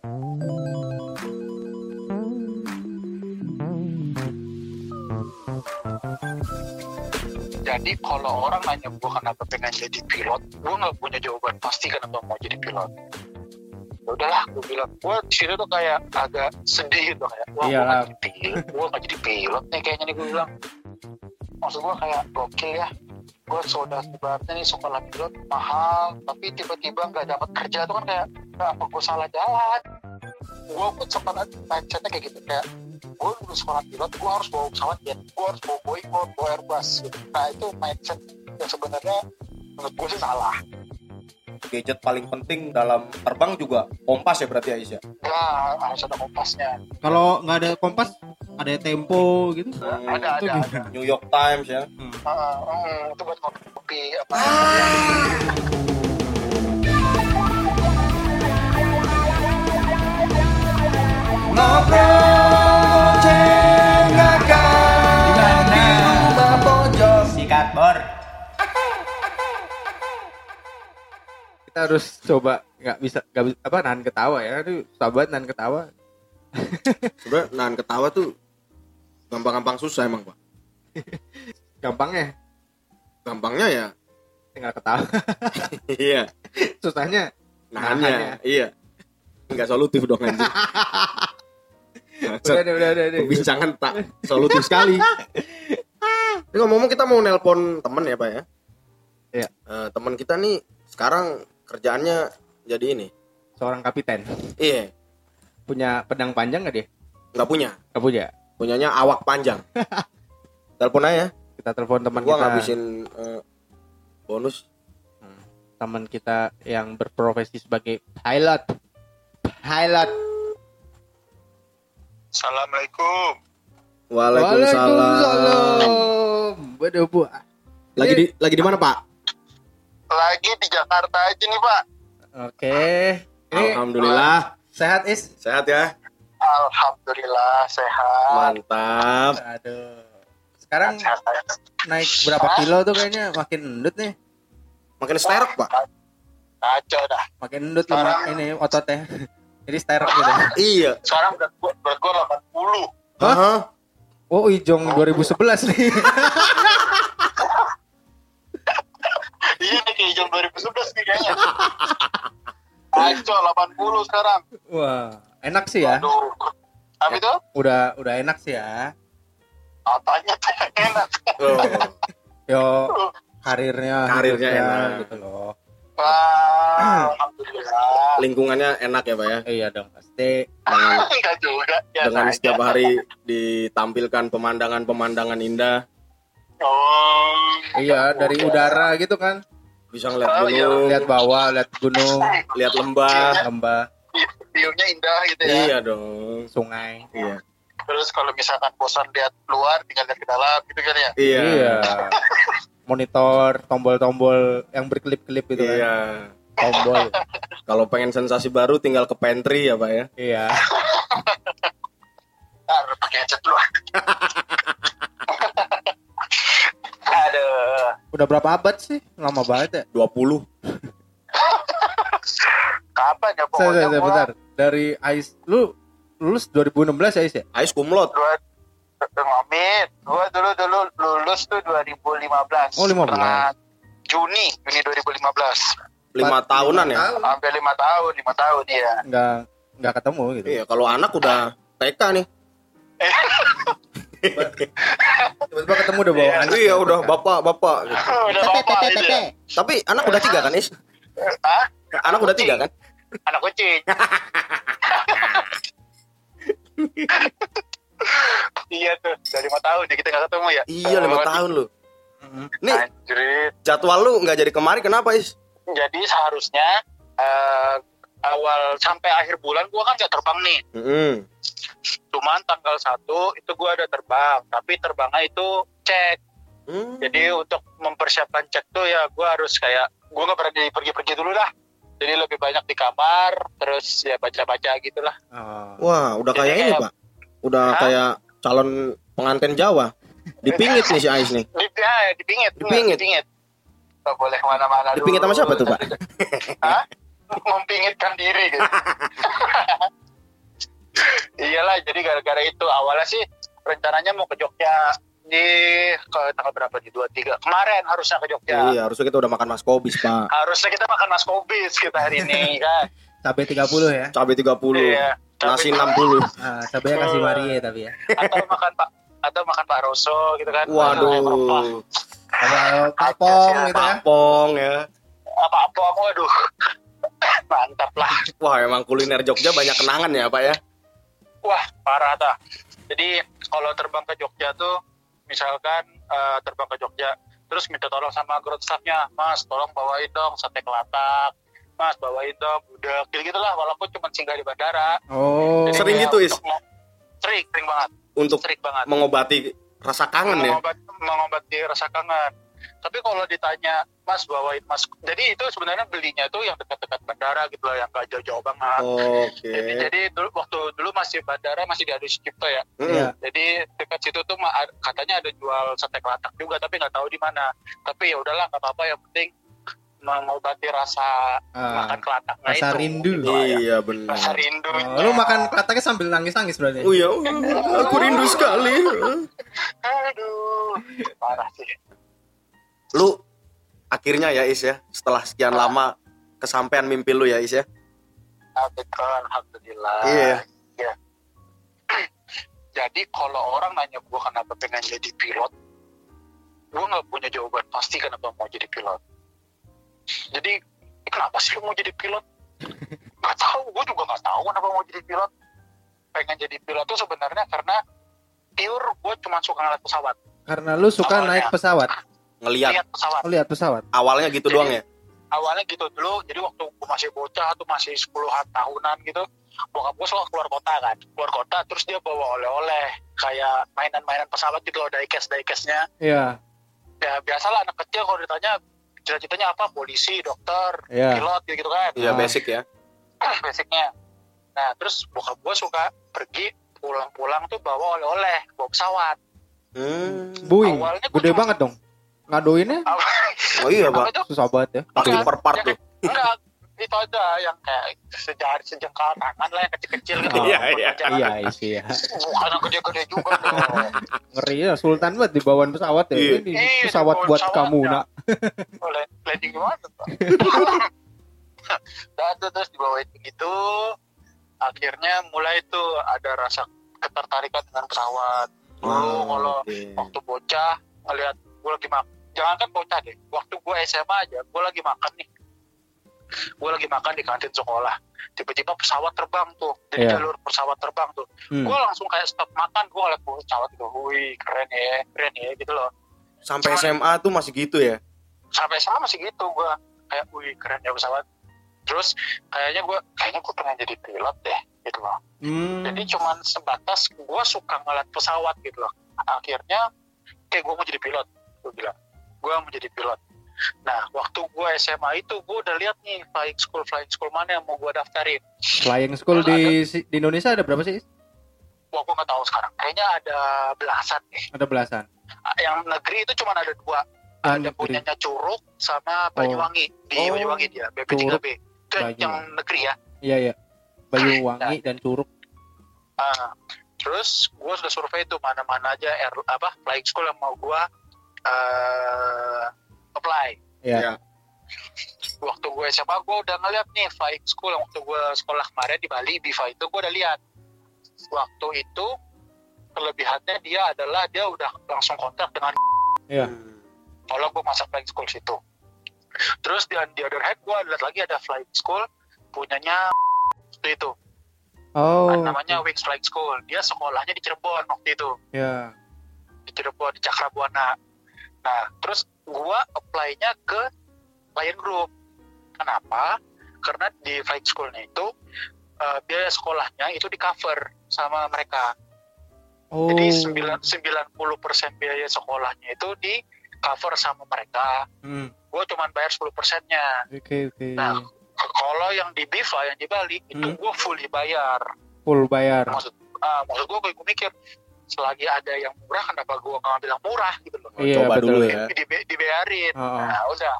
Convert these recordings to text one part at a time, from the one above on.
Jadi kalau orang nanya gue kenapa pengen jadi pilot, gue nggak punya jawaban pasti kenapa mau jadi pilot. Ya udahlah, gue bilang gue di situ tuh kayak agak sedih gitu kayak, wah gue Iyalah. nggak jadi pilot, gue nggak jadi pilot nih kayaknya nih gue bilang. Maksud gue kayak gokil ya, gue sudah ibaratnya nih sekolah pilot mahal, tapi tiba-tiba nggak dapat kerja tuh kan kayak, "Nah, apa gue salah jalan? Gue pun sempat ada mindsetnya kayak gitu kayak, gue lulus sekolah pilot, gue harus bawa pesawat jet, gue harus bawa Boeing, gue harus bawa Airbus. Gitu. Nah itu mindset yang sebenarnya menurut gue sih salah. gadget paling penting dalam terbang juga kompas ya berarti Ais ya Ya harus ada kompasnya. Kalau nggak ada kompas, ada tempo gitu. ada itu ada. gimana? New York Times ya Ah, hmm, itu buat kopi apa? sikat harus coba nggak bisa nggak bisa apa nahan ketawa ya. Aduh, sahabat nahan ketawa. Sebenarnya nahan ketawa tuh gampang-gampang susah emang pak. Gampangnya Gampangnya ya tinggal ketawa. iya Susahnya nahannya Nahannya. iya nggak solutif dong anjing. udah udah udah deh. Perbincangan tak solutif sekali. Ini ngomong kita mau nelpon temen ya pak ya. Iya. Eh, teman kita nih sekarang kerjaannya jadi ini. Seorang kapiten Iya punya pedang panjang nggak dia? nggak punya. Nggak punya. Punyanya awak panjang. Telepon aja. Kita telepon teman Gua kita. ngabisin eh, bonus. teman kita yang berprofesi sebagai pilot. Pilot. Assalamualaikum. Waalaikumsalam. Waduh, Bu. Lagi di lagi di mana pak? Lagi di Jakarta aja nih Pak. Oke. Ini Alhamdulillah sehat is. sehat ya. Alhamdulillah sehat. Mantap. Aduh. Sekarang Sehat, sehat. naik berapa kilo tuh kayaknya makin endut nih. Makin sterok pak. Kacau dah. Makin endut lemak ini ototnya. Jadi sterek gitu. Iya. Sekarang berat gue berat gue 80. Hah? Oh, Ijong 2011 nih. Iya nih kayak jam 2011 nih kayaknya. Kacau 80 sekarang. Wah, enak sih ya. Aduh. Apa itu? Udah udah enak sih ya. Katanya tuh yang enak. Oh. Yo karirnya Karirnya enak. gitu loh. Wah, Alhamdulillah. Lingkungannya enak ya pak ya. Iya dong pasti. Dengan, Enggak juga. Ya, dengan setiap hari ditampilkan pemandangan-pemandangan indah. Oh. Iya, dari udara gitu kan. Bisa ngeliat Oh, iya. gunung, Lihat bawah, lihat gunung, lihat lembah. lembah, View-nya indah gitu ya. Iya dong. sungai. Iya. Terus kalau misalkan bosan lihat luar, tinggal lihat ke dalam gitu kan ya. Iya. Iya. Monitor, tombol-tombol yang berkelip-kelip gitu kan. Iya. Tombol. Kalau pengen sensasi baru tinggal ke pantry ya pak ya. iya. Ntar pakai headset dulu. Aduh. Udah berapa abad sih? Lama banget ya. 20. Kapan ya pokoknya bentar, gua bentar. Dari Ais, lu lulus 2016 ya Ais ya? Ais kumlot. dua Amin. Gua dulu dulu lulus tuh 2015. Oh, 15. Tengah Juni, Juni 2015. Lima tahunan ya. Hampir lima tahun, lima tahun ya. Nggak nggak ketemu gitu. Iya. Kalau anak udah TK nih. Tiba-tiba ketemu udah bawa anak. Iya udah bapak bapak. gitu. Udah bapak ini. Tapi anak udah tiga kan Is? Hah? Anak udah tiga kan? Anak kucing. iya tuh, dari lima tahun ya kita nggak ketemu ya. Iya lima tahun lu. Nih Anjrit. jadwal lu nggak jadi kemari kenapa Is? Jadi seharusnya eh, awal sampai akhir bulan gua kan nggak terbang nih. Mm-mm. Cuman tanggal 1 itu gua ada terbang, tapi terbangnya itu cek. Hmm. Jadi untuk mempersiapkan cek tuh ya gua harus kayak gua nggak pernah pergi-pergi dulu lah. Jadi lebih banyak di kamar, terus ya baca-baca gitulah. Oh. Wah udah kayak Jadi ini pak. Udah Hah? kayak calon pengantin Jawa. Dipingit nih si Ais nih. Ya, dipingit, Dipingit. dipingit. Gak boleh ke mana-mana Dipingit sama siapa tuh, Pak? Hah? Mempingitkan diri gitu. jadi gara-gara itu awalnya sih rencananya mau ke Jogja di ke tanggal berapa di dua tiga kemarin harusnya ke Jogja Iya, harusnya kita udah makan mas kobis, Pak. harusnya kita makan mas kobis kita hari ini kan Cabai 30 ya. Cabai 30, iya nasi Tapi- 60. Ah, cabainya kasih Marie tapi ya. atau makan pak atau makan Pak Roso gitu kan Waduh, Kalau papong gitu ya. papong ya. apa apa waduh mantap lah Wah, emang kuliner Jogja banyak kenangan ya, Pak ya. Wah parah ta jadi kalau terbang ke Jogja tuh misalkan eh, terbang ke Jogja terus minta tolong sama ground staffnya mas tolong bawain dong sate kelatak. Mas bawain dong udah gitu gitulah walaupun cuma singgah di bandara. Oh. Jadi Sering gitu, Is? sering sering banget. Untuk sering banget. mengobati rasa kangen ya. mengobat mengobati rasa kangen tapi kalau ditanya mas bawain mas jadi itu sebenarnya belinya tuh yang dekat-dekat bandara gitu loh yang gak jauh-jauh banget Oke. jadi, jadi dulu waktu dulu masih bandara masih di Adi Sucipto ya Mm. Iya. jadi dekat situ tuh katanya ada jual sate kelatak juga tapi nggak tahu di mana tapi ya udahlah nggak apa-apa yang penting mengobati rasa Ah. makan kelataknya rasa itu rindu. Gitu lah ya. Iya, benar. rasa rindu Oh, lu makan kelataknya sambil nangis-nangis berarti. Oh iya, aku rindu sekali. aduh parah sih Lu akhirnya ya Is ya, setelah sekian lama kesampaian mimpi lu ya Is ya. Alhamdulillah, alhamdulillah. Iya. Iya. Jadi kalau orang nanya gue kenapa pengen jadi pilot, gue nggak punya jawaban pasti kenapa mau jadi pilot. Jadi kenapa sih lu mau jadi pilot? Gak tahu, gue juga nggak tahu kenapa mau jadi pilot. Pengen jadi pilot tuh sebenarnya karena pure gue cuma suka ngeliat pesawat, Karena lu suka Awalnya. naik pesawat. Ngeliat lihat pesawat. Oh, lihat pesawat. awalnya gitu Jadi- doang ya. awalnya gitu dulu jadi waktu gue masih bocah tuh masih 10-an tahunan gitu bokap gue selalu keluar kota kan keluar kota terus dia bawa oleh-oleh kayak mainan-mainan pesawat gitu loh diecast diecastnya Iya. ya biasalah anak kecil kalau ditanya cita-citanya apa polisi dokter Iya. pilot gitu, -gitu kan Iya Ah. basic ya. basicnya nah terus bokap gue suka pergi pulang-pulang tuh bawa oleh-oleh bawa pesawat Hmm. Boeing. Awalnya Gede banget dong. Ngadoinnya Oh iya pak. itu susah banget ya. Pakai Enggak. per part tuh. enggak itu aja yang kayak sejari sejengkal tangan lah yang kecil-kecil gitu Iya, iya. Jangan- Iya, sih ya. bukan yang gede-gede juga dong Ngeri ya, sultan banget di bawaan pesawat ya. Iya. Ini Iya, pesawat buat pesawat, kamu, ya. Nak. Boleh landing gimana tuh dan tuh terus dibawain begitu akhirnya mulai tuh ada rasa ketertarikan dengan pesawat dulu Oh, kalau oke. waktu bocah ngelihat gue lagi makan jangankan bocah deh. Waktu gue SMA aja gue lagi makan nih. Gue lagi makan di kantin sekolah. Tiba-tiba pesawat terbang tuh. Jadi Iya. jalur pesawat terbang tuh. Hmm. gue langsung kayak stop makan gue ngeliat pesawat gitu wih keren ya keren ya gitu loh. Sampai SMA tuh masih gitu ya. sampai sama masih gitu gue kayak wih keren ya pesawat. Terus kayaknya gue kayaknya gue pengen jadi pilot deh gitu loh. Hmm. jadi cuman sebatas gue suka ngeliat pesawat gitu loh. Akhirnya kayak gue mau jadi pilot gue bilang gue mau jadi pilot nah waktu gue SMA itu gue udah lihat nih flying school flying school mana yang mau gue daftarin Flying school di di Indonesia ada berapa sih? wah gue nggak tahu sekarang kayaknya ada belasan nih Ada belasan. yang negeri itu cuma ada dua Ah, ada negeri. punyanya Curug sama Banyuwangi di Oh. Banyuwangi dia BP3B itu yang negeri ya Iya, iya. Banyuwangi dan Curug. Ah, terus gue sudah survei tuh mana-mana aja air, apa flying school yang mau gue uh, apply. Iya. Iya. Waktu gue SMA gue udah ngeliat nih flying school yang waktu gue sekolah kemarin di Bali Biva itu gue udah lihat. Waktu itu kelebihannya dia adalah dia udah langsung kontak dengan Iya. kalau gue masuk flying school situ. Terus di, di other hand gue lihat lagi ada flying school punyanya waktu itu Oh. namanya Wings Flying School. Dia sekolahnya di Cirebon waktu itu. Ya. di Cirebon di Cakrabuana. Nah, terus gua apply-nya ke Lion Group. Kenapa? Karena di flight school-nya itu eh, biaya sekolahnya itu di cover sama mereka. Oh. Jadi 9 90% biaya sekolahnya itu di cover sama mereka. Hmm. Gue cuman bayar 10 persennya. Oke, oke. Nah, kalau yang di Biva yang di Bali itu Hmm. gue fully bayar. Full bayar. Maksud ah, maksud gue gue mikir selagi ada yang murah kenapa gue nggak ambil yang murah gitu loh. Iya, Coba betul. dulu ya. di, dibayarin. Oh, oh. Nah udah.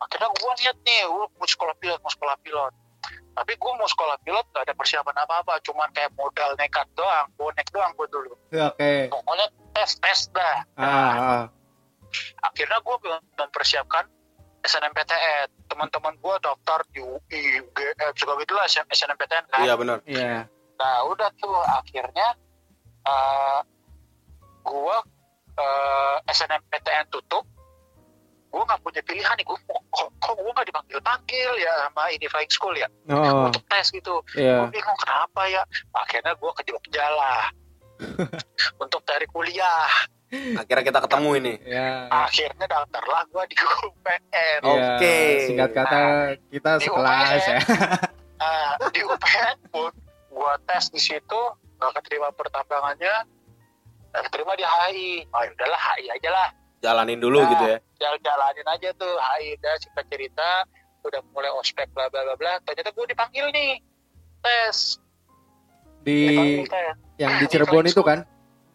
Akhirnya gue lihat nih, gue mau sekolah pilot, mau sekolah pilot. tapi gue mau sekolah pilot gak ada persiapan apa-apa cuman kayak modal nekat doang bonek doang gue dulu Ya, Oke. pokoknya tes tes dah Ah, ah. akhirnya gue mempersiapkan SNMPTN teman-teman gue daftar di UI UGM segala gitulah SNMPTN kan Iya benar. Iya. nah udah tuh akhirnya uh, gue uh, SNMPTN tutup gue nggak punya pilihan nih gue kok, kok gue nggak dipanggil panggil ya sama ini flying school ya Oh, untuk tes gitu iya. gue bingung kenapa ya akhirnya gue ke Jogja lah untuk cari kuliah Akhirnya kita ketemu ini. Ya. akhirnya daftarlah gue di UPN. Iya. Oke. Singkat kata kita Di sekelas ya. Nah, di UPN pun gue tes di situ gak keterima pertambangannya gak keterima di HI oh udahlah HI aja lah Jalanin dulu Nah. gitu ya. Jal jalanin aja tuh HI udah singkat cerita udah mulai ospek bla bla bla bla ternyata gue dipanggil nih tes Di dipanggil tes yang di Cirebon itu kan?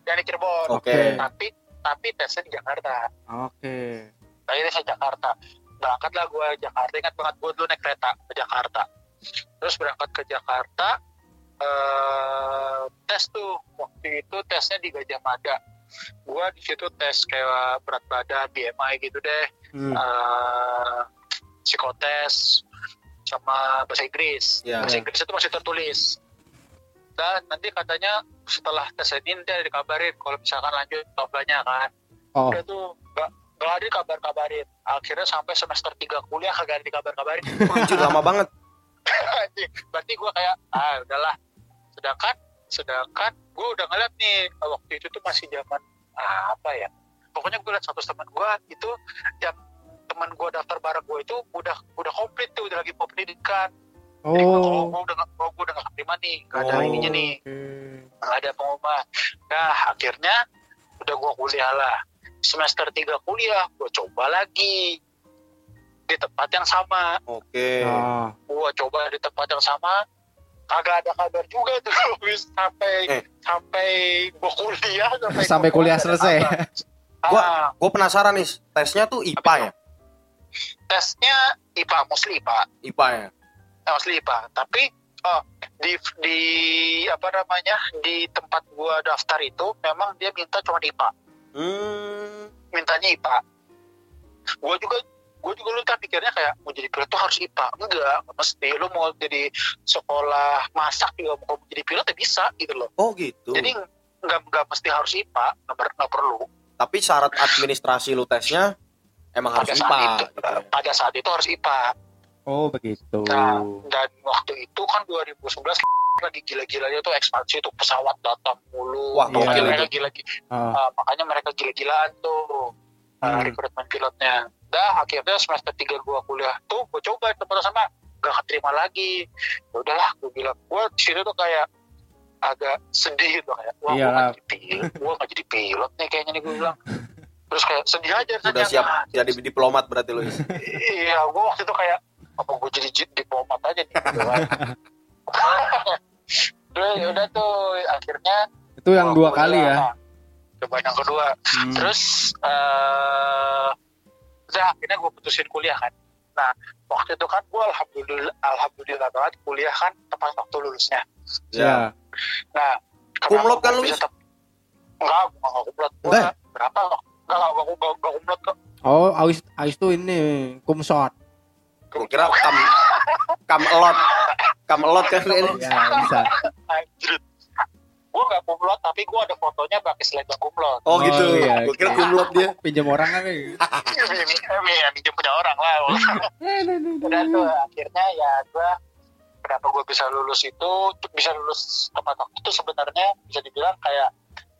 yang di Cirebon Oke. tapi tapi tesnya di Jakarta Oke. akhirnya saya Jakarta berangkatlah gue Jakarta ingat banget gue dulu naik kereta ke Jakarta terus berangkat ke Jakarta eh tes tuh waktu itu tesnya di Gajah Mada. Gue di situ tes kayak berat badan BMI gitu deh. Hmm. eh psikotes sama bahasa Inggris. Iya. bahasa Inggris itu masih tertulis. Dan nanti katanya setelah tes ini dia dikabarin kalau misalkan lanjut toplanya kan. Oh, udah tuh gak, gak ada kabar-kabarin akhirnya sampai semester 3 kuliah kagak ada dikabar-kabarin. Lama banget. Berarti gue kayak ah udahlah sedangkan sedangkan gue udah ngeliat nih waktu itu tuh masih zaman ah, apa ya pokoknya gue liat satu teman gue itu yang teman gue daftar bareng gue itu udah udah komplit tuh udah lagi mau pendidikan jadi gue oh. oh. gue udah gak, oh, gue udah gak terima nih gak ada Oh. ininya nih Oke. nggak ada pengumuman nah akhirnya udah gue kuliah lah semester 3 kuliah gue coba lagi di tempat yang sama Oke. Oh. gue coba di tempat yang sama kagak ada kabar juga tuh Wis sampai Eh. sampai kuliah sampai, Sampai gua kuliah selesai. Gua- Ah, Gue penasaran nih, tesnya tuh IPA ya? tesnya IPA mostly IPA IPA ya? eh, mostly IPA tapi oh, di di apa namanya di tempat gua daftar itu memang dia minta cuma IPA Hmm. mintanya IPA. Gue juga gue juga lu kan pikirnya kayak mau jadi pilot tuh harus IPA. Enggak, nggak mesti. Lu mau jadi sekolah masak juga mau jadi pilot ya bisa gitu loh. Oh gitu. Jadi nggak nggak mesti harus IPA, nggak per- nggak perlu. Tapi syarat administrasi lu tesnya emang harus Pada IPA. saat itu, gitu ya. pada saat itu harus IPA. Oh, begitu. Nah, dan waktu itu kan 2011 lagi gila-gilanya tuh ekspansi tuh pesawat datang mulu. Wah, makanya gokil mereka itu. gila Oh. Ah, makanya mereka gila-gilaan tuh uh, rekrutmen pilotnya. Dah akhirnya semester 3 gua kuliah tuh gue coba tempat sama gak keterima lagi. Ya udahlah gue bilang gue di situ tuh kayak agak sedih gitu kayak wah gue Iyalah. gak jadi pilot, gue gak jadi pilot nih kayaknya nih gue bilang. Terus kayak sedih aja Udah siap Ah, jadi diplomat berarti lu. Is. Iya, gue waktu itu kayak apa gue jadi diplomat aja nih gitu kan. Terus ya udah tuh akhirnya Itu yang gua dua kali ya. Kuliah. Coba yang kedua. Hmm. Terus eh udah akhirnya gue putusin kuliah kan. Nah waktu itu kan gue alhamdulillah alhamdulillah banget kuliah kan tepat waktu lulusnya. Ya. Nah Kumlot kan gua lu, bisa Is? tep- Enggak, gue enggak kumlot. Gue Enggak? berapa? Enggak, enggak, enggak, enggak, enggak kumlot kok. Oh, Ais Ais tuh ini kumsot. Gue kira kam kam elot. Kam elot kan ini. Ya, bisa. Gue enggak kumlot, tapi gue ada fotonya pakai selendang kumlot. Oh, Oh, gitu. iya, Gue kira oke. kumlot dia. Pinjam orang kan Ya, minjem punya orang lah. Udah tuh, akhirnya ya gue kenapa gue bisa lulus itu bisa lulus tepat waktu itu sebenarnya bisa dibilang kayak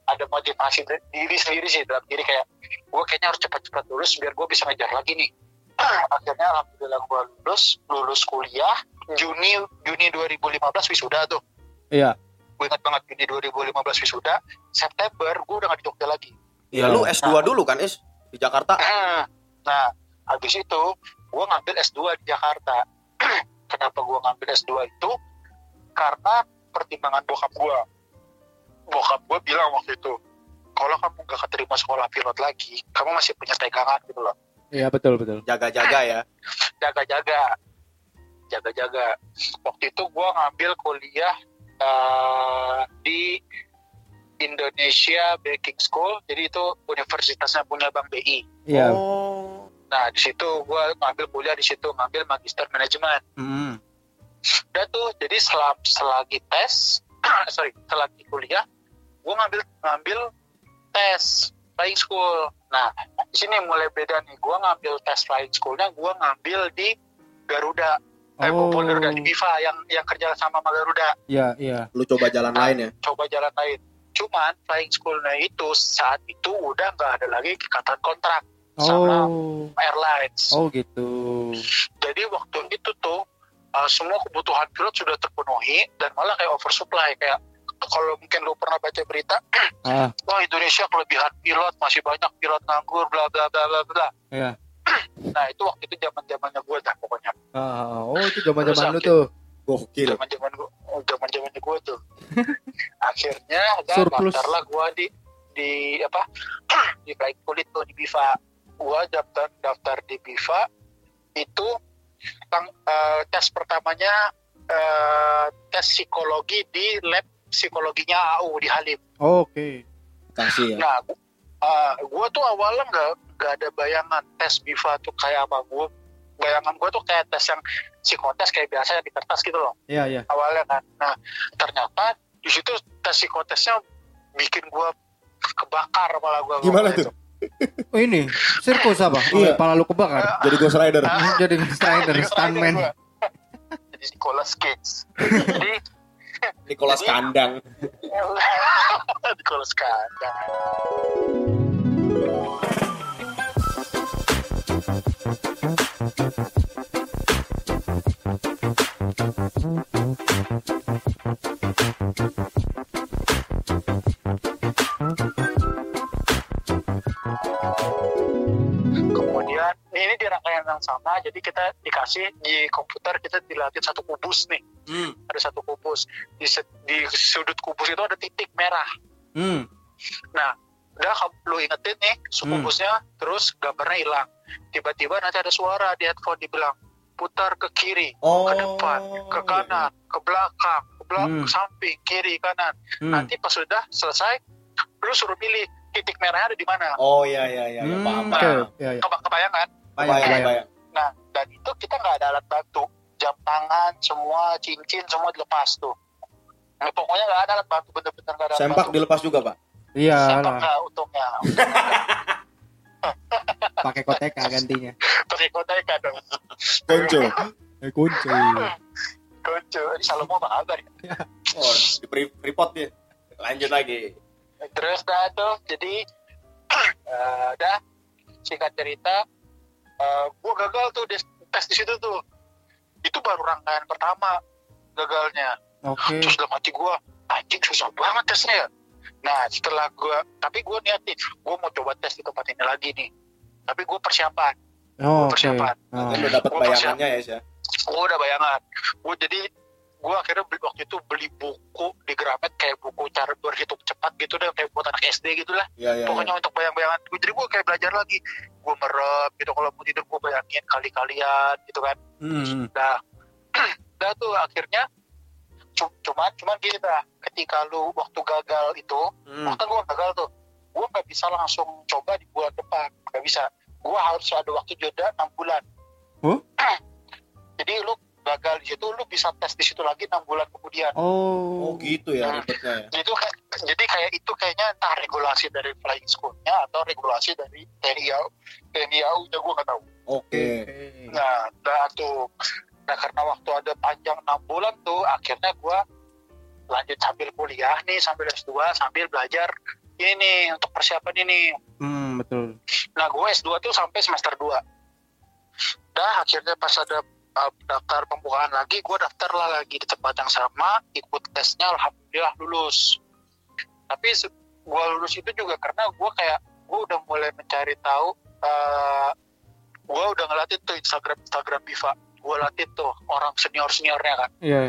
ada motivasi diri sendiri sih dalam diri kayak gue kayaknya harus cepat-cepat lulus biar gue bisa ngejar lagi nih akhirnya alhamdulillah gue lulus lulus kuliah Juni Juni 2015 wisuda tuh Iya. Gue ingat banget Juni 2015 wisuda September gue udah gak di Jogja lagi Ya lu S2 dulu kan, Is? Di Jakarta. nah habis itu gue ngambil S2 di Jakarta kenapa gue ngambil S2 itu karena pertimbangan bokap gue bokap gue bilang waktu itu kalau kamu gak keterima sekolah pilot lagi kamu masih punya pegangan gitu loh Iya, betul betul. Jaga-jaga ya. jaga-jaga jaga-jaga waktu itu gue ngambil kuliah eh, di Indonesia Baking School jadi itu universitasnya punya Bank BI Iya. Oh. nah di situ gue ngambil kuliah di situ ngambil magister manajemen Hmm. udah tuh jadi selam, selagi tes sorry selagi kuliah gue ngambil ngambil tes flying school nah di sini mulai beda nih gue ngambil tes flying schoolnya gue ngambil di Garuda eh Oh. Garuda di Viva yang yang kerja sama sama Garuda Iya, iya. Lu coba jalan lain ya? coba jalan lain cuman flying schoolnya itu saat itu udah nggak ada lagi ikatan kontrak sama Oh. airlines Oh gitu. jadi waktu itu tuh uh, semua kebutuhan pilot sudah terpenuhi dan malah kayak oversupply kayak kalau mungkin lu pernah baca berita Ah, wah Indonesia kelebihan pilot masih banyak pilot nganggur bla bla bla bla bla Iya. Nah itu waktu itu zaman zamannya gue dah pokoknya ah, oh itu zaman-zaman lu Terus tuh. Gokil. zaman zaman gue zaman zamannya gue tuh akhirnya udah Surplus. daftarlah gue di di apa di flight school itu di Biva gue daftar daftar di Biva itu tang- eh, tes pertamanya eh, tes psikologi di lab psikologinya AU di Halim Oh, Oke. Kasih ya. Nah, uh, gue tuh awalnya nggak nggak ada bayangan tes BIFA tuh kayak apa. Gue bayangan gue tuh kayak tes yang psikotes kayak biasa di kertas gitu loh Iya, iya. awalnya kan. Nah ternyata di situ tes psikotesnya bikin gue kebakar malah gue. Gimana tuh? Oh ini sirkus apa? Oh, Iya. kepala lu kebakar. Jadi Ghost Rider. Jadi strider, stuntman. Jadi Nicolas Cage. Jadi Nicholas Kandang. Nicolas Cage. Kemudian ini di rangkaian yang sama, jadi kita dikasih di komputer kita dilatih satu kubus nih, Hmm. ada satu kubus di, di sudut kubus itu ada titik merah. Hmm. Nah, udah kamu lu ingetin nih Hmm. kubusnya, terus gambarnya hilang. Tiba-tiba nanti ada suara di headphone dibilang putar ke kiri, Oh. ke depan, ke kanan, ke belakang, ke belakang, Hmm. ke samping, kiri, kanan. Hmm. Nanti pas sudah selesai, lu suruh pilih titik merahnya ada di mana. Oh iya iya iya, iya. Hmm, paham paham. Iya, iya. Keba- Kebayang kan? Bayang, Bayang. bayang. Nah, dan itu kita nggak ada alat bantu. Jam tangan, semua cincin, semua dilepas tuh. Nah, pokoknya nggak ada alat bantu, bener-bener nggak ada alat Sempak bantu. dilepas juga, Pak. Iya Sempak lah. nggak untungnya. Pakai koteka gantinya. Pakai koteka dong. Konco. Eh kunci. Ini Salomo apa kabar ya? Oh, di report dia. Lanjut lagi. Terus dah tuh, jadi eh, dah singkat cerita, eh gue gagal tuh tes di situ tuh. Itu baru rangkaian pertama gagalnya. Oke. Terus dalam hati gue, anjing susah banget tesnya ya. Nah setelah gue, tapi gue niat nih, gue mau coba lagi nih. Tapi gue persiapan, Oh, Oke. persiapan. Ah. Kan udah dapat Oh, bayangannya ya, ya. gue udah bayangan. Gue jadi gue akhirnya beli waktu itu beli buku di Gramet kayak buku cara berhitung cepat gitu deh kayak buat anak SD gitu lah Iya iya. pokoknya untuk bayang-bayangan gue jadi gue kayak belajar lagi gue merem gitu kalau mau tidur gue bayangin kali-kalian gitu kan Hmm. nah dah tuh akhirnya cu- cuman cuman gini dah ketika lu waktu gagal itu Hmm. waktu gue gagal tuh gue nggak bisa langsung coba di bulan depan nggak bisa gue harus ada waktu jeda enam bulan Huh? jadi lu gagal di situ lu bisa tes di situ lagi enam bulan kemudian Oh Oh. gitu ya ribetnya ya. itu kayak- jadi kayak itu kayaknya entah regulasi dari flying schoolnya atau regulasi dari TNI AU TNI AU nya gue nggak tahu Oke. nah nah tuh nah karena waktu ada panjang enam bulan tuh akhirnya gue lanjut sambil kuliah nih sambil S2 sambil belajar ini untuk persiapan ini Hmm, betul. nah gue S2 tuh sampai semester 2 dah akhirnya pas ada uh, daftar pembukaan lagi gue daftar lah lagi di tempat yang sama ikut tesnya alhamdulillah lulus tapi gue lulus itu juga karena gue kayak gue udah mulai mencari tahu uh, gue udah ngelatih tuh Instagram Instagram Biva gue latih tuh orang senior seniornya kan Iya.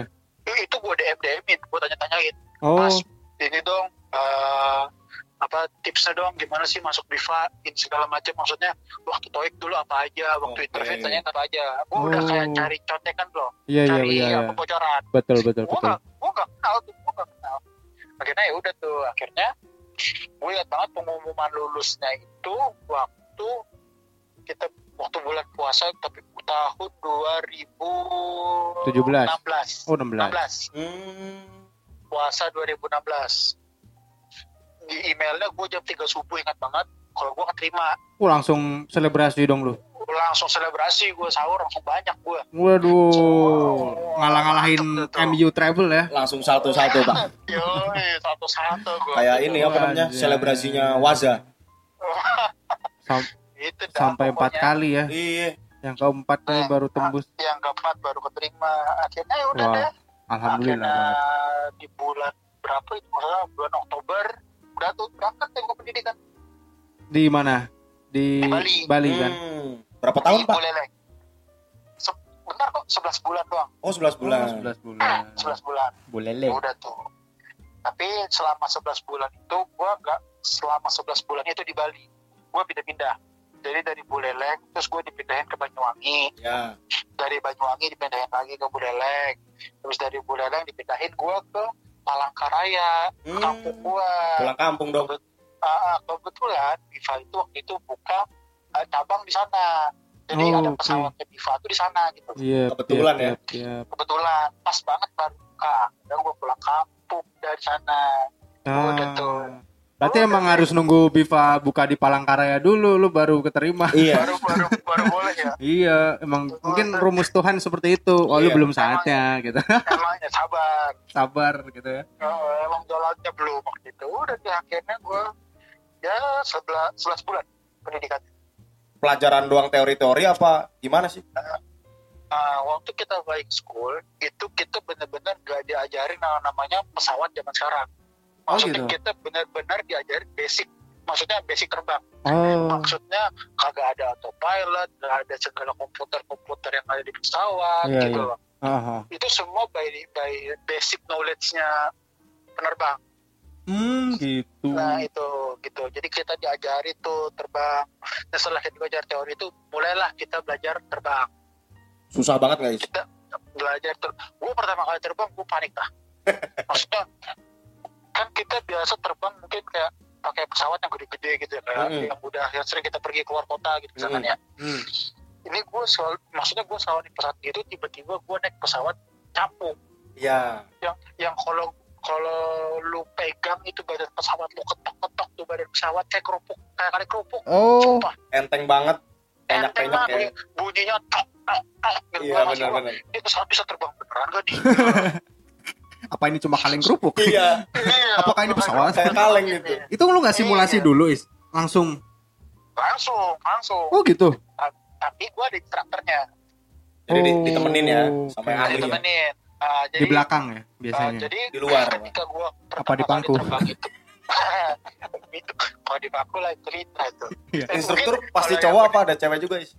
itu gue DM DMin gue tanya tanyain Oh. Mas, ini dong eh, apa tipsnya dong gimana sih masuk Biva in segala macam maksudnya waktu toik dulu apa aja waktu Oke. interview tanya apa aja gue udah Oh. kayak cari contekan loh Iya iya cari iya. iya. apa bocoran Betul betul gue betul. gak gue gak kenal tuh gue gak kenal akhirnya ya udah tuh akhirnya gue lihat banget pengumuman lulusnya itu waktu kita waktu bulan puasa tapi tahun 2016 Oh 16. 16 Hmm. puasa 2016 di emailnya gue jam 3 subuh ingat banget kalau gue keterima Oh langsung selebrasi dong lu. langsung selebrasi gue sahur langsung banyak gue Waduh, ngalah-ngalahin Mantep tuh. MU travel ya. Langsung satu-satu, Pak. yo satu-satu gue Kayak ini apa namanya? Selebrasinya Waza. Sam- itu dah sampai empat kali ya. Iya. Yang keempatnya baru tembus. yang keempat baru keterima akhirnya ya udah Wah, deh Alhamdulillah akhirnya di bulan berapa itu masalah bulan Oktober udah tuh berangkat deh gue pendidikan Di mana? Di Di Bali. kan. Hmm. Berapa tahun, di Pak? Buleleng Se- bentar kok 11 bulan doang Oh, 11 bulan. Oh, 11 bulan. 11 bulan Boleh udah tuh tapi selama 11 bulan itu gua nggak selama 11 bulan itu di Bali gua pindah-pindah jadi dari Buleleng terus gue dipindahin ke Banyuwangi Ya. dari Banyuwangi dipindahin lagi ke Buleleng terus dari Buleleng dipindahin gua ke Palangkaraya Hmm. kampung gua Pulang kampung dong. Ah, kebetulan Viva itu waktu itu buka ah, cabang di sana jadi Oh, ada oke. pesawatnya Viva itu di sana gitu Iya. Kebetulan ya. Yep, yep. kebetulan pas banget baru buka dan gue pulang kampung dari sana Ah. Udah tuh. Berarti emang harus nunggu Biva buka di Palangkaraya dulu, lu baru keterima. Iya. baru baru baru boleh ya Iya, emang mungkin rumus Tuhan seperti itu. Oh, lu Iya. belum saatnya gitu. emangnya sabar Sabar gitu ya. Oh, emang jalannya belum waktu itu udah di akhirnya gue ya sebelas sebelas bulan pendidikan Pelajaran doang teori-teori apa gimana sih? Ah, waktu kita balik school itu kita benar-benar gak diajarin yang namanya pesawat zaman sekarang Oh, maksudnya gitu. kita benar-benar diajarin basic maksudnya basic terbang Oh. maksudnya kagak ada autopilot gak ada segala komputer-komputer yang ada di pesawat Iya, gitu iya. loh Aha. itu semua by, by basic knowledge-nya penerbang Hmm, gitu. Nah itu gitu. Jadi kita diajari tuh terbang. Nah, setelah kita belajar teori itu, mulailah kita belajar terbang. Susah banget guys. Kita belajar ter. Gue pertama kali terbang, gue panik lah. Maksudnya kan kita biasa terbang mungkin kayak pakai pesawat yang gede-gede gitu ya, kayak Mm-mm. yang udah yang sering kita pergi keluar kota gitu misalkan Mm-mm. ya. Hmm. Ini gue selalu, maksudnya gue selalu naik pesawat gitu, tiba-tiba gue naik pesawat capung. Iya. Yang yang kalau kalau lu pegang itu badan pesawat lu ketok-ketok tuh badan pesawat kayak kerupuk kayak kali kerupuk Oh, sumpah Enteng banget. enteng Banyak-banyak banget ya. bunyi- bunyinya tok tok tok gitu Iya wah, benar-benar. ini pesawat bisa terbang beneran gak nih apa ini cuma kaleng kerupuk? Iya. Iya, Apakah ini pesawat? Kayak kaleng gitu. Itu lu nggak simulasi Iya. dulu, Is? Langsung. langsung langsung Oh, gitu. tapi gua ada instrukturnya Jadi di- Oh, ditemenin ya ahli ya. ditemenin Di jadi belakang ya ah, biasanya. jadi Di luar, ketika gua Apa di pangku? itu kalau di pangku lah cerita itu Iya. Instruktur pasti cowok apa ada cewek juga Is?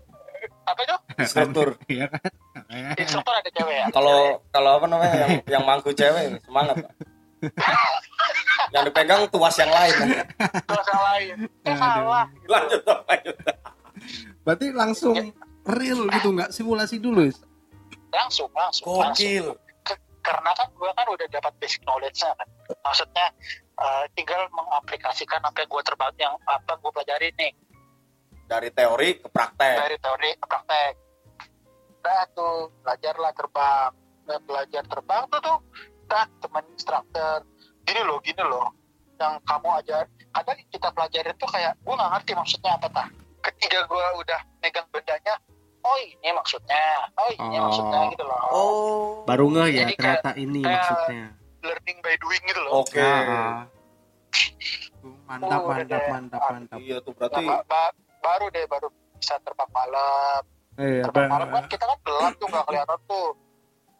Apa itu Instruktur. Iya kan? instruktur ada cewek ya Kalau kalau apa namanya yang yang mangku cewek semangat. Pak. yang dipegang tuas yang lain. terus yang lain Eh, salah Lanjut Pak, lanjut. Berarti langsung real gitu nggak simulasi dulu, Is? langsung langsung langsung Gokil. Karena kan gue kan udah dapat basic knowledge kan maksudnya eh, tinggal mengaplikasikan apa yang gue terbang yang apa gue pelajari nih Dari teori ke praktek. dari teori ke praktek nah tuh belajarlah terbang nah, belajar terbang tuh tuh nah teman instruktur gini loh gini loh yang kamu ajar kadang kita pelajarin tuh kayak gue nggak ngerti maksudnya apa tah ketika gue udah megang bendanya oh ini maksudnya oh ini Oh. maksudnya gitu loh Oh. Baru nggak ya Jadi kayak- ternyata ini kayak- maksudnya. learning by doing gitu loh Oke. Ah. Mantap, Oh, mantap, udah. mantap, mantap. Iya tuh Nah, berarti ba- ba- baru deh baru bisa terbang malam. Iya, terbang malam kan kita kan gelap tuh nggak kelihatan tuh.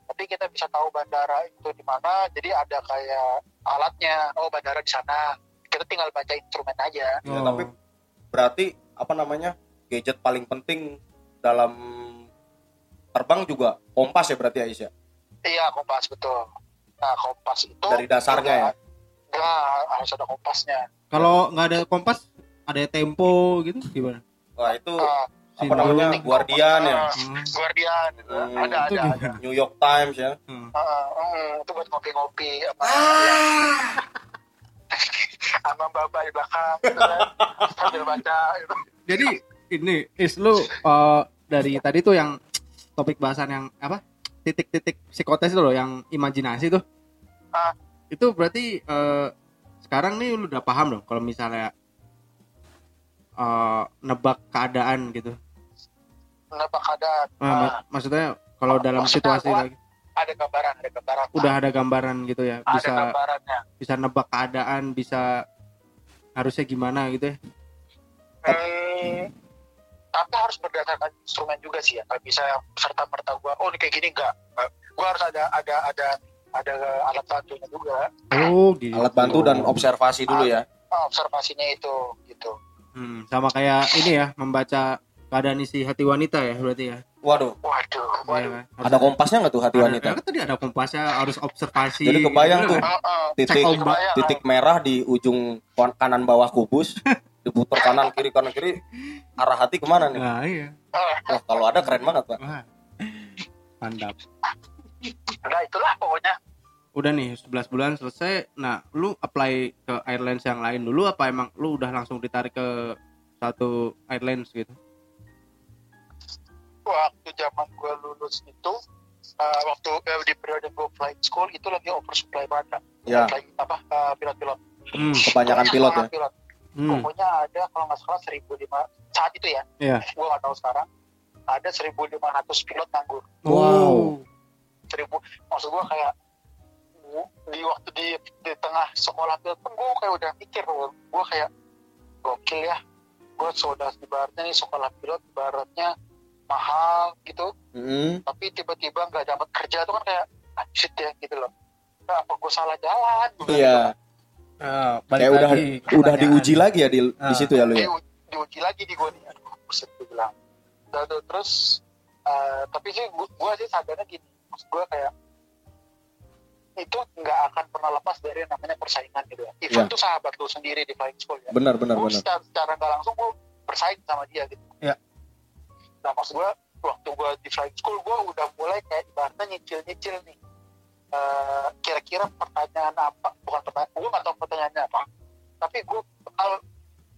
Tapi kita bisa tahu bandara itu di mana jadi ada kayak alatnya oh bandara di sana. Kita tinggal baca instrumen aja. Oh. tapi berarti apa namanya gadget paling penting dalam terbang juga kompas ya berarti Ais ya? Iya kompas betul. Nah kompas itu dari dasarnya ya? juga- enggak harus ada kompasnya. Kalau nggak ada kompas, ada tempo gitu gimana? Wah itu Ah, apa namanya Guardian ya, ah, Hmm. Guardian gitu. Hmm, ada Itu ada ada? New York Times ya. Hmm. Ah, ah, hmm, itu buat ngopi-ngopi apa sama bapak di belakang gitu kan sambil baca gitu. Jadi ini is lu eh, dari tadi tuh yang topik bahasan yang apa? Titik-titik psikotes itu loh yang imajinasi tuh. Ah. Itu berarti eh, sekarang nih lu udah paham dong kalau misalnya eh, nebak keadaan gitu. kenapa keadaan. Nah, Ah, mak- maksudnya kalau dalam Maksudnya situasi lagi. ada gambaran ada gambaran. Udah ada gambaran gitu ya, ada bisa gambarannya. bisa nebak keadaan, bisa harusnya gimana gitu ya. Hmm, tapi harus berdasarkan instrumen juga sih ya. Nggak bisa serta merta gua oh ini kayak gini enggak? Gua harus ada ada ada ada alat bantunya juga. Oh, gitu. Alat bantu dan observasi dulu ya. Ah, observasinya itu gitu Hmm, sama kayak ini ya, membaca keadaan isi hati wanita ya berarti ya. Waduh, waduh Iya waduh kan? ada kompasnya nggak tuh hati Ada- wanita? kan tadi ada kompasnya harus observasi. Jadi kebayang gitu tuh. kan. Titik ombak. titik merah di ujung kanan bawah kubus, diputar kanan kiri kanan kiri, arah hati ke mana nih? Nah, iya. Wah kalau ada keren banget pak. Wah. Mantap. nah itulah pokoknya Udah nih 11 bulan selesai. Nah, lu apply ke airlines yang lain dulu apa emang lu udah langsung ditarik ke satu airlines gitu? waktu zaman gue lulus itu uh, waktu eh, di periode gue flight school itu lagi oversupply banget Ya, Lagi apa uh, pilot-pilot Hmm. kebanyakan pilot ya. pilot hmm. pokoknya ada kalau nggak salah 1005 saat itu ya Iya. gue nggak tahu sekarang ada 1500 pilot nganggur Wow. seribu maksud gue kayak di waktu di di tengah sekolah pilot pun gue kayak udah mikir gue kayak gokil ya gue sudah ibaratnya nih sekolah pilot ibaratnya mahal gitu Mm-mm. tapi tiba-tiba nggak dapat kerja tuh kan kayak anjir ya gitu loh nah, apa gue salah jalan bilang Iya, Nah, balik kayak udah udah diuji lagi ya di Ah. di situ ya lu gitu. ya. Di- diuji lagi di gue nih aduh buset gue bilang Dan tuh, terus eh, tapi sih gue sih sadarnya gini maksud gue kayak itu nggak akan pernah lepas dari yang namanya persaingan gitu ya even Iya. tuh sahabat lu sendiri di flying school ya Benar benar benar. secara, secara nggak langsung gue bersaing sama dia gitu Iya. nah maksud gue waktu gue di flying school gue udah mulai kayak ibaratnya nyicil nyicil nih Eh, kira-kira pertanyaan apa bukan pertanyaan gue nggak tahu pertanyaannya apa tapi gue bakal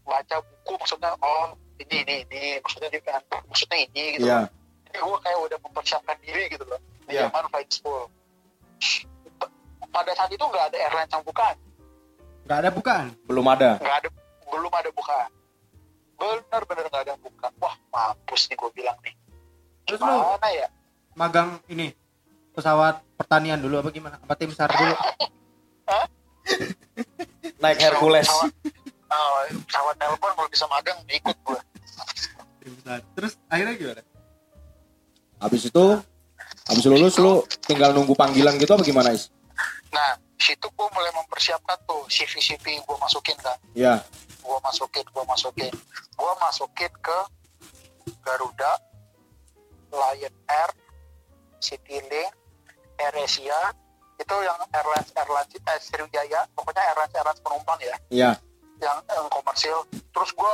baca buku maksudnya oh ini ini ini maksudnya di maksudnya ini gitu Iya. jadi gue kayak udah mempersiapkan diri gitu loh di Iya. zaman flight school pada saat itu nggak ada airline yang buka Nggak ada bukan? Belum ada. nggak ada belum ada bukaan benar-benar nggak ada yang buka wah mampus nih gue bilang nih Terus lu ya magang ini pesawat pertanian dulu apa gimana? Apa tim SAR dulu? Naik Hercules. pesawat oh, pesawat telepon kalau bisa magang ikut gue. Terus akhirnya gimana? Habis itu habis lulus lu tinggal nunggu panggilan gitu apa gimana, Is? Nah situ gue mulai mempersiapkan tuh CV CV gue masukin kan Iya. gue masukin gue masukin. Gue masukin ke Garuda Lion Air Citylink Air Asia itu yang airlines airlines eh, Sriwijaya. Pokoknya airlines airlines penumpang ya. Iya. yang, yang komersil. Terus gue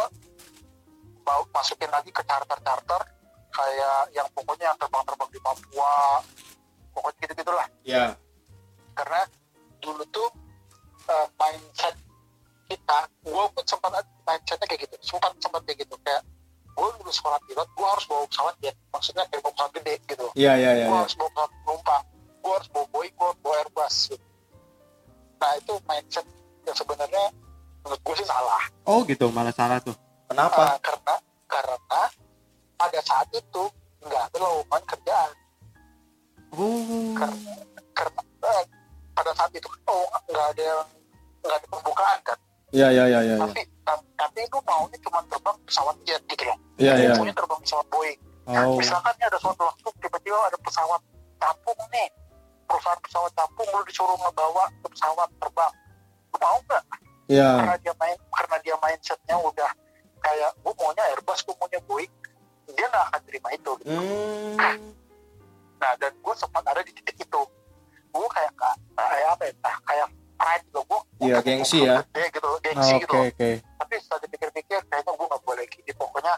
mau masukin lagi ke charter charter kayak yang pokoknya yang terbang-terbang di Papua. Pokoknya gitu gitulah Iya. Karena dulu tuh eh, mindset kita gue pun sempat mindsetnya kayak gitu sempat sempat kayak gitu kayak gue lulus sekolah pilot gue harus bawa pesawat jet maksudnya kayak bawa pesawat gede gitu Iya, iya, iya. gue iya. harus bawa pesawat penumpang gue harus bawa Boeing gue harus bawa Airbus gitu. nah itu mindset yang sebenarnya menurut gue sih salah Oh gitu, malah salah tuh. Kenapa? Ah, karena karena pada saat itu nggak ada lowongan kerjaan Oh. karena karena eh, pada saat itu oh, nggak ada nggak ada pembukaan kan Iya, iya, iya, iya. iya. tapi ta- tapi itu maunya cuma terbang pesawat jet gitu loh Iya, iya. maunya terbang pesawat Boeing Oh. misalkan nih ada suatu waktu tiba-tiba ada pesawat tampung nih perusahaan pesawat tampung lu disuruh ngebawa ke pesawat terbang lu mau nggak Iya. karena dia main karena dia mindsetnya udah kayak gue maunya Airbus gue maunya Boeing dia nggak akan terima itu gitu. Hmm. nah dan gue sempat ada di titik itu gue kayak kayak apa ya ah, kayak pride gitu gue Iya, gengsi ya. gede gitu gengsi Oke gitu oke. tapi setelah dipikir-pikir kayaknya gue gak boleh gini pokoknya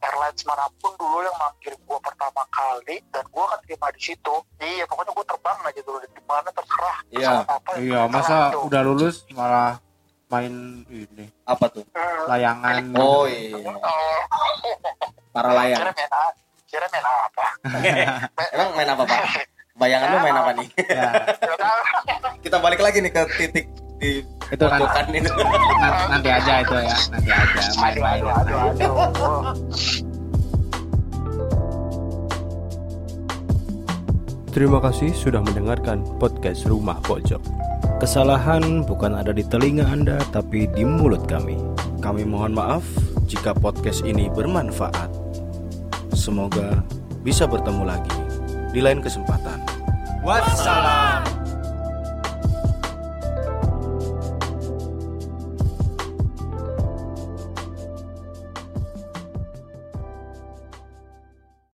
airlines mana pun dulu yang manggil gue pertama kali dan gue kan terima di situ iya pokoknya gue terbang aja dulu di mana terserah Iya, apa, Iya masa itu. udah lulus malah main ini Apa tuh? Hmm. layangan. Oh iya, para layang. kira main kira main apa Emang main apa pak? Bayangan lu main apa nih? Ya, Ya. Kita balik lagi nih ke titik di itu kan ini. nanti, nanti aja itu ya nanti aja aduh main-main. aduh aduh aduh Terima kasih sudah mendengarkan podcast Rumah Pojok. Kesalahan bukan ada di telinga Anda, tapi di mulut kami. Kami mohon maaf jika podcast ini bermanfaat. Semoga bisa bertemu lagi di lain kesempatan. Wassalam.